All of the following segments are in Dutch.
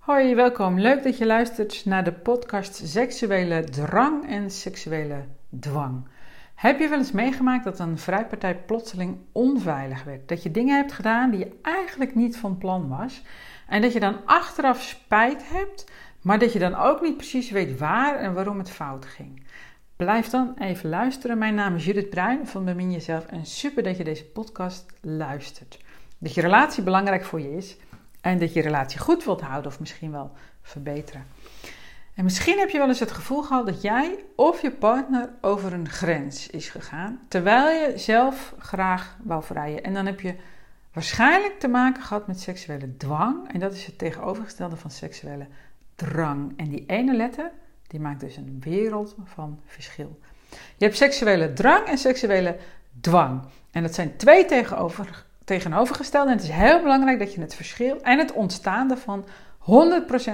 Hoi, welkom. Leuk dat je luistert naar de podcast Seksuele Drang en Seksuele Dwang. Heb je wel eens meegemaakt dat een vrijpartij plotseling onveilig werd? Dat je dingen hebt gedaan die je eigenlijk niet van plan was en dat je dan achteraf spijt hebt, maar dat je dan ook niet precies weet waar en waarom het fout ging? Blijf dan even luisteren. Mijn naam is Judith Bruin van Bemin Jezelf en super dat je deze podcast luistert. Dat je relatie belangrijk voor je is en dat je relatie goed wilt houden of misschien wel verbeteren. En misschien heb je wel eens het gevoel gehad dat jij of je partner over een grens is gegaan, terwijl je zelf graag wou vrijen. En dan heb je waarschijnlijk te maken gehad met seksuele dwang. En dat is het tegenovergestelde van seksuele drang. En die ene letter, die maakt dus een wereld van verschil. Je hebt seksuele drang en seksuele dwang. En dat zijn twee tegenover, tegenovergestelde. En het is heel belangrijk dat je het verschil en het ontstaan daarvan 100%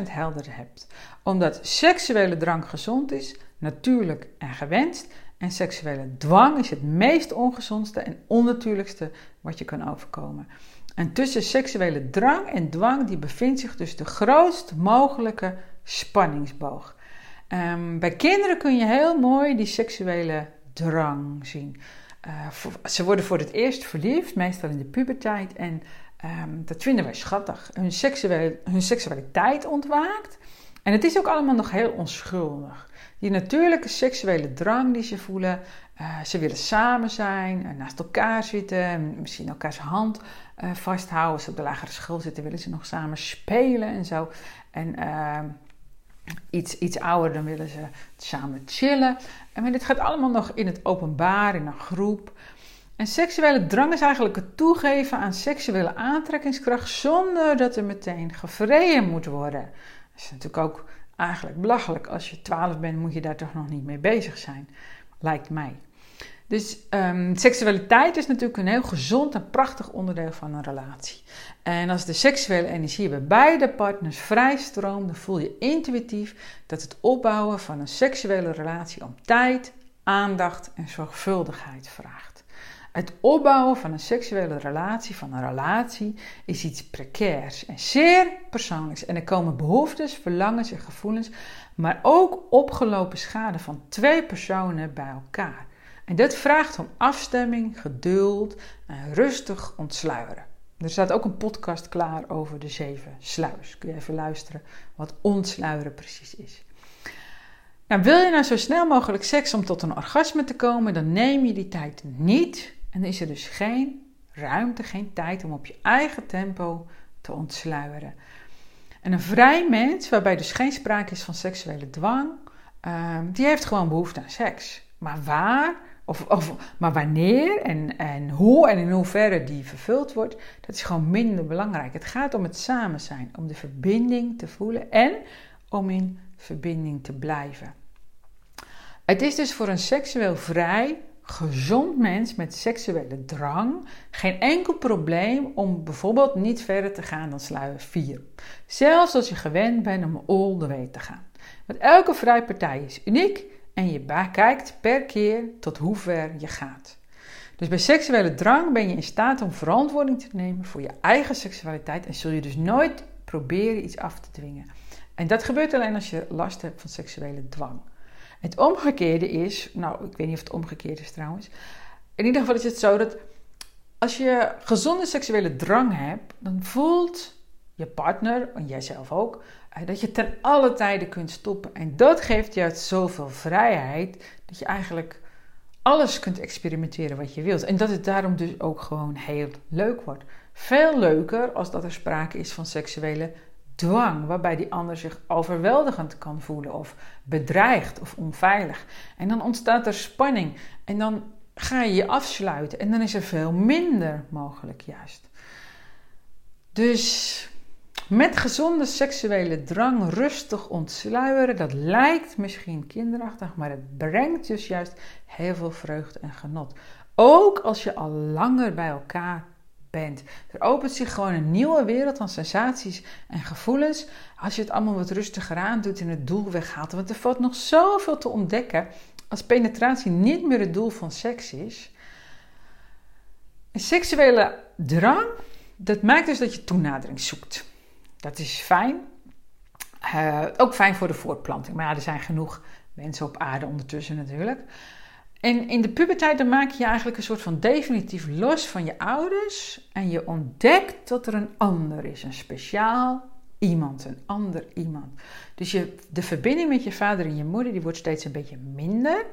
helder hebt. Omdat seksuele drang gezond is, natuurlijk en gewenst. En seksuele dwang is het meest ongezondste en onnatuurlijkste wat je kan overkomen. En tussen seksuele drang en dwang die bevindt zich dus de grootst mogelijke spanningsboog. Um, bij kinderen kun je heel mooi die seksuele drang zien. Uh, ze worden voor het eerst verliefd, meestal in de puberteit. En um, dat vinden wij schattig. Hun, seksuele, hun seksualiteit ontwaakt. En het is ook allemaal nog heel onschuldig. Die natuurlijke seksuele drang die ze voelen. Uh, ze willen samen zijn, naast elkaar zitten, misschien elkaars hand uh, vasthouden. Als ze op de lagere school zitten, willen ze nog samen spelen en zo. En ehm, iets, iets ouder, dan willen ze samen chillen. En dit gaat allemaal nog in het openbaar, in een groep. En seksuele drang is eigenlijk het toegeven aan seksuele aantrekkingskracht zonder dat er meteen gevreden moet worden. Dat is natuurlijk ook eigenlijk belachelijk. Als je 12 bent, moet je daar toch nog niet mee bezig zijn, lijkt mij. Dus um, seksualiteit is natuurlijk een heel gezond en prachtig onderdeel van een relatie. En als de seksuele energie bij beide partners vrij stroomt, dan voel je intuïtief dat het opbouwen van een seksuele relatie om tijd, aandacht en zorgvuldigheid vraagt. Het opbouwen van een seksuele relatie, van een relatie, is iets precairs en zeer persoonlijks. En er komen behoeftes, verlangens en gevoelens, maar ook opgelopen schade van twee personen bij elkaar. En dat vraagt om afstemming, geduld en rustig ontsluieren. Er staat ook een podcast klaar over de zeven sluis. Kun je even luisteren wat ontsluieren precies is. Nou, wil je nou zo snel mogelijk seks om tot een orgasme te komen, dan neem je die tijd niet. En is er dus geen ruimte, geen tijd om op je eigen tempo te ontsluieren. En een vrij mens, waarbij dus geen sprake is van seksuele dwang, ehm, die heeft gewoon behoefte aan seks. Maar waar of, of, maar wanneer en, en hoe en in hoeverre die vervuld wordt, dat is gewoon minder belangrijk. Het gaat om het samen zijn, om de verbinding te voelen en om in verbinding te blijven. Het is dus voor een seksueel vrij, gezond mens met seksuele drang geen enkel probleem om bijvoorbeeld niet verder te gaan dan sluier 4. Zelfs als je gewend bent om all the way te gaan. Want elke vrijpartij is uniek en je kijkt per keer tot hoe ver je gaat. Dus bij seksuele drang ben je in staat om verantwoording te nemen voor je eigen seksualiteit en zul je dus nooit proberen iets af te dwingen. En dat gebeurt alleen als je last hebt van seksuele dwang. Het omgekeerde is, nou ik weet niet of het omgekeerd is trouwens, in ieder geval is het zo dat als je gezonde seksuele drang hebt, dan voelt je partner en jijzelf ook dat je ten alle tijden kunt stoppen. En dat geeft juist zoveel vrijheid dat je eigenlijk alles kunt experimenteren wat je wilt. En dat het daarom dus ook gewoon heel leuk wordt. Veel leuker als dat er sprake is van seksuele dwang, waarbij die ander zich overweldigend kan voelen of bedreigd of onveilig. En dan ontstaat er spanning en dan ga je je afsluiten en dan is er veel minder mogelijk juist. Dus met gezonde seksuele drang rustig ontsluieren, dat lijkt misschien kinderachtig, maar het brengt dus juist heel veel vreugde en genot. Ook als je al langer bij elkaar bent. Er opent zich gewoon een nieuwe wereld van sensaties en gevoelens als je het allemaal wat rustiger aan doet en het doel weghaalt. Want er valt nog zoveel te ontdekken als penetratie niet meer het doel van seks is. Een seksuele drang, dat maakt dus dat je toenadering zoekt. Dat is fijn. Uh, ook fijn voor de voortplanting. Maar ja, er zijn genoeg mensen op aarde ondertussen natuurlijk. En in de puberteit dan maak je eigenlijk een soort van definitief los van je ouders. En je ontdekt dat er een ander is. Een speciaal iemand, een ander iemand. Dus je, de verbinding met je vader en je moeder die wordt steeds een beetje minder.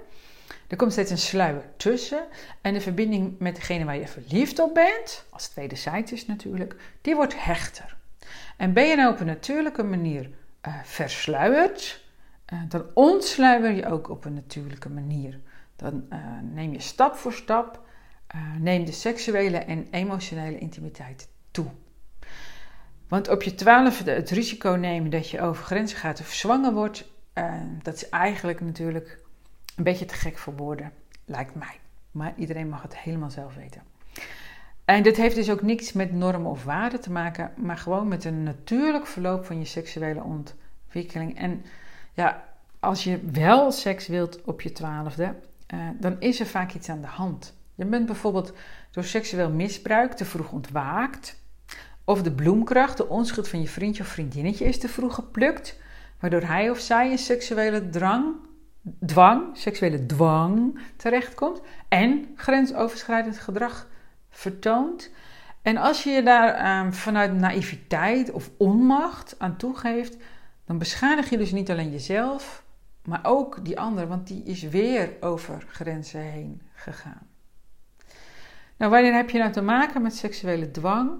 Er komt steeds een sluier tussen. En de verbinding met degene waar je verliefd op bent, als tweede is natuurlijk, die wordt hechter. En ben je nou op een natuurlijke manier uh, versluierd, uh, dan ontsluier je ook op een natuurlijke manier. Dan uh, neem je stap voor stap, neem de seksuele en emotionele intimiteit toe. Want op je twaalfde het risico nemen dat je over grenzen gaat of zwanger wordt, dat is eigenlijk natuurlijk een beetje te gek voor woorden, lijkt mij. Maar iedereen mag het helemaal zelf weten. En dit heeft dus ook niks met normen of waarden te maken, maar gewoon met een natuurlijk verloop van je seksuele ontwikkeling. En ja, als je wel seks wilt op je twaalfde, uh, dan is er vaak iets aan de hand. Je bent bijvoorbeeld door seksueel misbruik te vroeg ontwaakt. Of de bloemkracht, de onschuld van je vriendje of vriendinnetje is te vroeg geplukt, waardoor hij of zij een seksuele drang dwang, seksuele dwang terechtkomt en grensoverschrijdend gedrag vertoont. En als je je daar ehm, vanuit naïviteit of onmacht aan toegeeft, dan beschadig je dus niet alleen jezelf, maar ook die ander, want die is weer over grenzen heen gegaan. Nou, wanneer heb je nou te maken met seksuele dwang?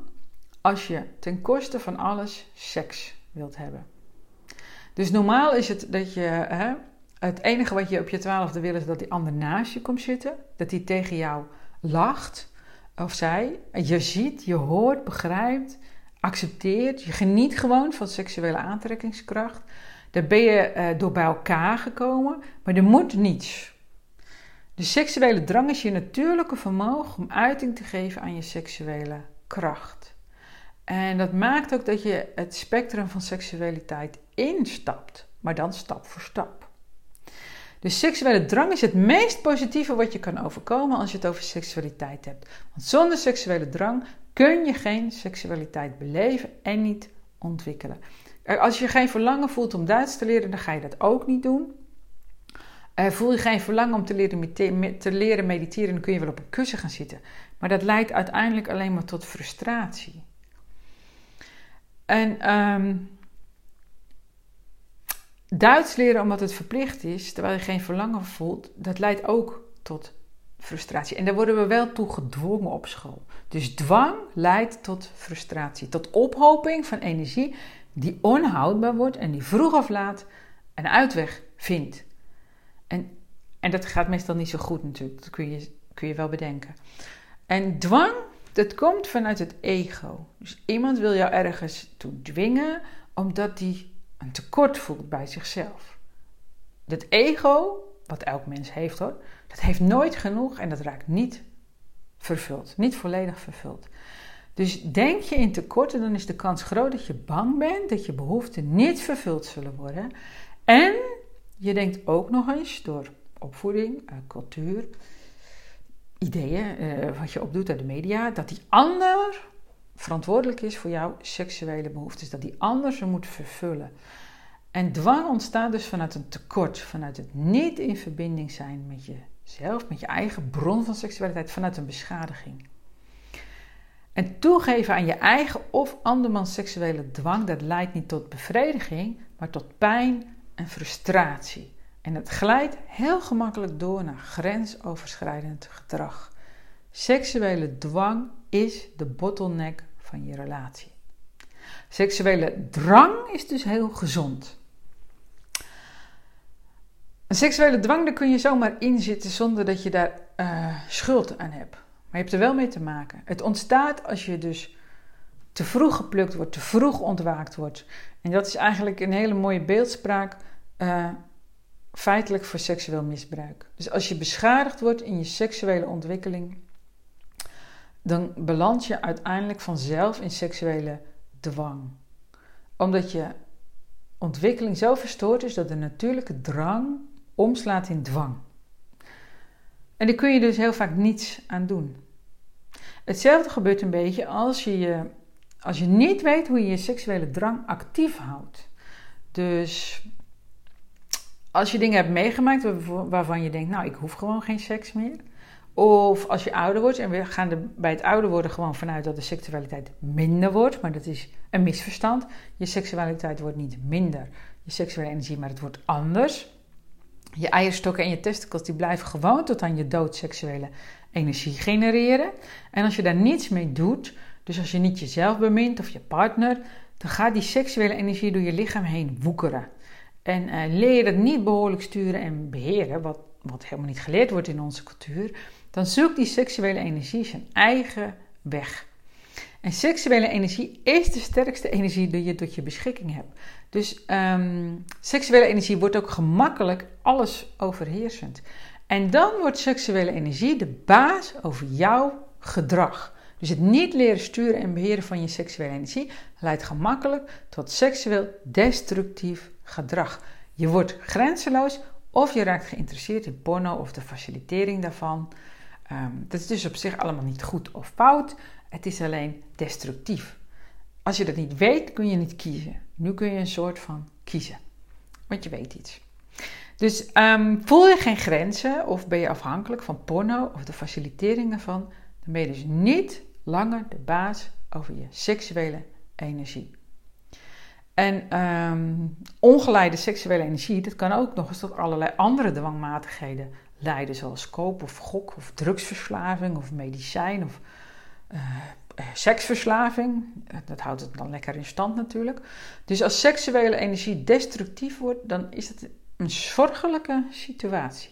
Als je ten koste van alles seks wilt hebben. Dus normaal is het dat je hè, het enige wat je op je twaalfde wil is dat die ander naast je komt zitten. Dat die tegen jou lacht. Of zij. Je ziet, je hoort, begrijpt, accepteert. Je geniet gewoon van seksuele aantrekkingskracht. Daar ben je uh, door bij elkaar gekomen. Maar er moet niets. De seksuele drang is je natuurlijke vermogen om uiting te geven aan je seksuele kracht. En dat maakt ook dat je het spectrum van seksualiteit instapt, maar dan stap voor stap. De seksuele drang is het meest positieve wat je kan overkomen als je het over seksualiteit hebt. Want zonder seksuele drang kun je geen seksualiteit beleven en niet ontwikkelen. Als je geen verlangen voelt om Duits te leren, dan ga je dat ook niet doen. Uh, voel je geen verlangen om te leren, te leren mediteren, dan kun je wel op een kussen gaan zitten. Maar dat leidt uiteindelijk alleen maar tot frustratie. En um, Duits leren omdat het verplicht is, terwijl je geen verlangen voelt, dat leidt ook tot frustratie. En daar worden we wel toe gedwongen op school. Dus dwang leidt tot frustratie, tot ophoping van energie die onhoudbaar wordt en die vroeg of laat een uitweg vindt. En, en dat gaat meestal niet zo goed natuurlijk, dat kun je, kun je wel bedenken. En dwang, dat komt vanuit het ego. Dus iemand wil jou ergens toe dwingen omdat die tekort voelt bij zichzelf. Dat ego, wat elk mens heeft hoor, dat heeft nooit genoeg en dat raakt niet vervuld, niet volledig vervuld. Dus denk je in tekorten, dan is de kans groot dat je bang bent dat je behoeften niet vervuld zullen worden. En je denkt ook nog eens door opvoeding, eh, cultuur, ideeën, eh, wat je opdoet uit de media, dat die ander verantwoordelijk is voor jouw seksuele behoeftes, dat die ander ze moet vervullen. En dwang ontstaat dus vanuit een tekort, vanuit het niet in verbinding zijn met jezelf, met je eigen bron van seksualiteit, vanuit een beschadiging. En toegeven aan je eigen of andermans seksuele dwang, dat leidt niet tot bevrediging, maar tot pijn en frustratie. En het glijdt heel gemakkelijk door naar grensoverschrijdend gedrag. Seksuele dwang is de bottleneck van je relatie. Seksuele drang is dus heel gezond. Een seksuele dwang, daar kun je zomaar in zitten zonder dat je daar uh, schuld aan hebt. Maar je hebt er wel mee te maken. Het ontstaat als je dus te vroeg geplukt wordt, te vroeg ontwaakt wordt. En dat is eigenlijk een hele mooie beeldspraak uh, feitelijk voor seksueel misbruik. Dus als je beschadigd wordt in je seksuele ontwikkeling, dan beland je uiteindelijk vanzelf in seksuele dwang. Omdat je ontwikkeling zo verstoord is dat de natuurlijke drang omslaat in dwang. En daar kun je dus heel vaak niets aan doen. Hetzelfde gebeurt een beetje als je, je, als je niet weet hoe je je seksuele drang actief houdt. Dus als je dingen hebt meegemaakt waarvan je denkt, nou, ik hoef gewoon geen seks meer. Of als je ouder wordt, en we gaan er bij het ouder worden gewoon vanuit dat de seksualiteit minder wordt, maar dat is een misverstand. Je seksualiteit wordt niet minder, je seksuele energie, maar het wordt anders. Je eierstokken en je testicles die blijven gewoon tot aan je dood seksuele energie genereren. En als je daar niets mee doet, dus als je niet jezelf bemint of je partner, dan gaat die seksuele energie door je lichaam heen woekeren. En uh, leer dat niet behoorlijk sturen en beheren, wat, wat helemaal niet geleerd wordt in onze cultuur, dan zoekt die seksuele energie zijn eigen weg. En seksuele energie is de sterkste energie die je tot je beschikking hebt. Dus um, seksuele energie wordt ook gemakkelijk alles overheersend. En dan wordt seksuele energie de baas over jouw gedrag. Dus het niet leren sturen en beheren van je seksuele energie leidt gemakkelijk tot seksueel destructief gedrag. Je wordt grenzeloos of je raakt geïnteresseerd in porno of de facilitering daarvan. Um, dat is dus op zich allemaal niet goed of fout. Het is alleen destructief. Als je dat niet weet, kun je niet kiezen. Nu kun je een soort van kiezen. Want je weet iets. Dus um, voel je geen grenzen of ben je afhankelijk van porno of de facilitering daarvan, dan ben je dus niet langer de baas over je seksuele energie. En um, ongeleide seksuele energie, dat kan ook nog eens tot allerlei andere dwangmatigheden leiden, zoals koop of gok of drugsverslaving of medicijn of uh, seksverslaving. Dat houdt het dan lekker in stand natuurlijk. Dus als seksuele energie destructief wordt, dan is het een zorgelijke situatie.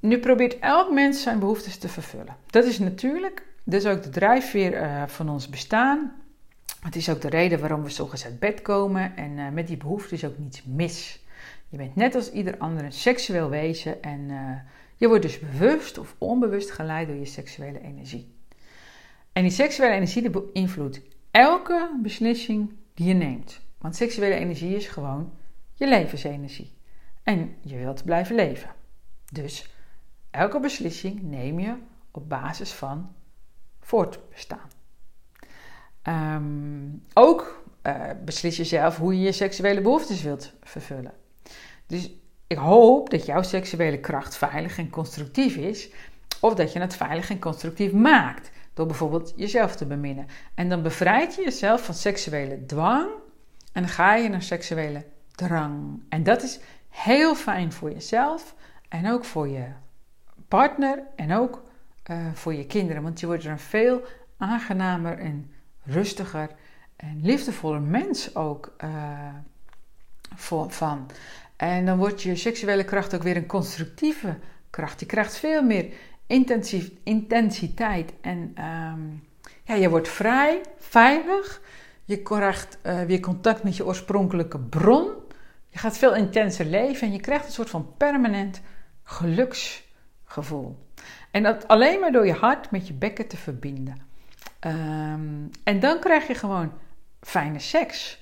Nu probeert elk mens zijn behoeftes te vervullen. Dat is natuurlijk, dat is ook de drijfveer van ons bestaan. Het is ook de reden waarom we s'ochtends uit bed komen en met die behoefte is ook niets mis. Je bent net als ieder ander een seksueel wezen en uh, je wordt dus bewust of onbewust geleid door je seksuele energie. En die seksuele energie beïnvloedt elke beslissing die je neemt. Want seksuele energie is gewoon je levensenergie. En je wilt blijven leven. Dus elke beslissing neem je op basis van voortbestaan. Um, ook uh, beslis je zelf hoe je je seksuele behoeftes wilt vervullen. Dus ik hoop dat jouw seksuele kracht veilig en constructief is, of dat je het veilig en constructief maakt. Door bijvoorbeeld jezelf te beminnen. En dan bevrijd je jezelf van seksuele dwang en ga je naar seksuele drang. En dat is heel fijn voor jezelf en ook voor je partner en ook uh, voor je kinderen. Want je wordt er een veel aangenamer en rustiger en liefdevoller mens ook uh, voor, van. En dan wordt je seksuele kracht ook weer een constructieve kracht. Je krijgt veel meer intensief, intensiteit en um, ja, je wordt vrij, veilig. Je krijgt uh, weer contact met je oorspronkelijke bron. Je gaat veel intenser leven en je krijgt een soort van permanent geluksgevoel. En dat alleen maar door je hart met je bekken te verbinden. Um, en dan krijg je gewoon fijne seks.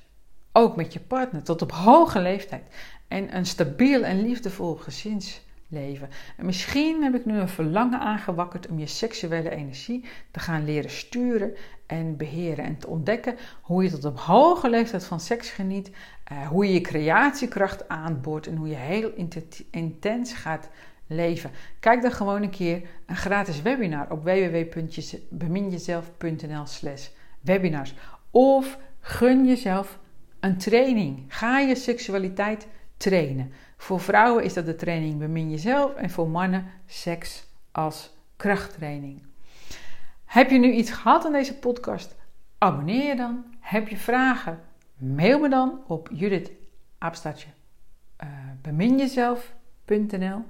Ook met je partner, tot op hoge leeftijd. En een stabiel en liefdevol gezinsleven. En misschien heb ik nu een verlangen aangewakkerd om je seksuele energie te gaan leren sturen en beheren. En te ontdekken hoe je tot op hoge leeftijd van seks geniet. Uh, hoe je je creatiekracht aanboort en hoe je heel intens gaat leven. Kijk dan gewoon een keer een gratis webinar op www.beminjezelf.nl slash webinars. Of gun jezelf een training. Ga je seksualiteit trainen. Voor vrouwen is dat de training Bemin Jezelf en voor mannen seks als krachttraining. Heb je nu iets gehad aan deze podcast? Abonneer je dan. Heb je vragen? Mail me dan op Judith Aapstaatje uh, beminjezelf.nl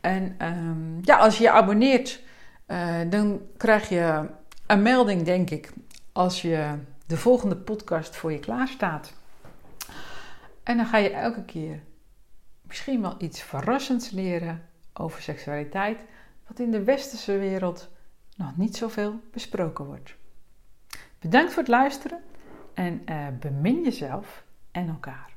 En um, ja, als je je abonneert, uh, dan krijg je een melding, denk ik, als je de volgende podcast voor je klaar staat. En dan ga je elke keer misschien wel iets verrassends leren over seksualiteit, wat in de westerse wereld nog niet zoveel besproken wordt. Bedankt voor het luisteren en uh, bemin jezelf en elkaar.